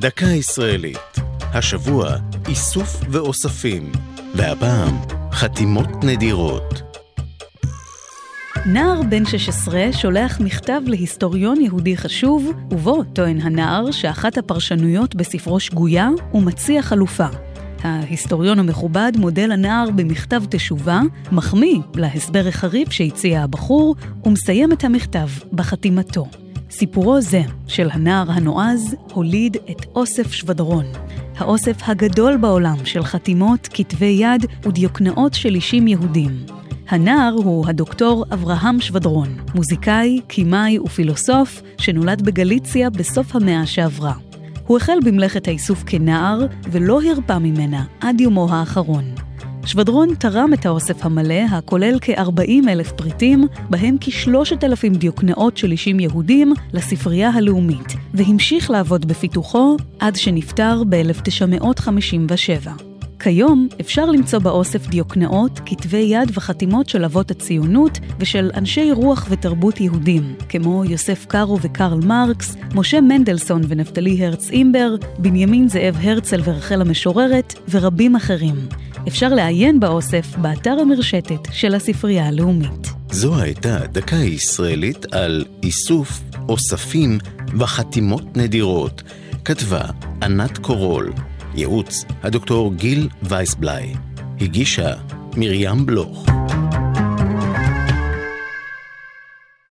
דקה ישראלית. השבוע איסוף ואוספים, והפעם חתימות נדירות. נער בן 16 שולח מכתב להיסטוריון יהודי חשוב, ובו טוען הנער שאחת הפרשנויות בספרו שגויה, ומציע חלופה. ההיסטוריון המכובד מודה לנער במכתב תשובה, מחמיא להסבר החריף שהציע הבחור, ומסיים את המכתב בחתימתו. סיפורו זה של הנער הנועז הוליד את אוסף שבדרון, האוסף הגדול בעולם של חתימות, כתבי יד ודיוקנאות של אישים יהודים. הנער הוא הדוקטור אברהם שבדרון, מוזיקאי, קימאי ופילוסוף שנולד בגליציה בסוף המאה שעברה. הוא החל במלאכת האיסוף כנער ולא הרפה ממנה עד יומו האחרון. שבדרון תרם את האוסף המלא, הכולל כ-40 אלף פריטים, בהם כ-3,000 דיוקנאות של אישים יהודים, לספרייה הלאומית, והמשיך לעבוד בפיתוחו עד שנפטר ב-1957. כיום אפשר למצוא באוסף דיוקנאות, כתבי יד וחתימות של אבות הציונות ושל אנשי רוח ותרבות יהודים, כמו יוסף קארו וקרל מרקס, משה מנדלסון ונפתלי הרץ אימבר, בנימין זאב הרצל ורחל המשוררת, ורבים אחרים. אפשר לעיין באוסף באתר המרשתת של הספרייה הלאומית. זו הייתה דקה ישראלית על איסוף, אוספים וחתימות נדירות. כתבה ענת קורול. ייעוץ הדוקטור גיל וייסבלאי. הגישה מרים בלוך.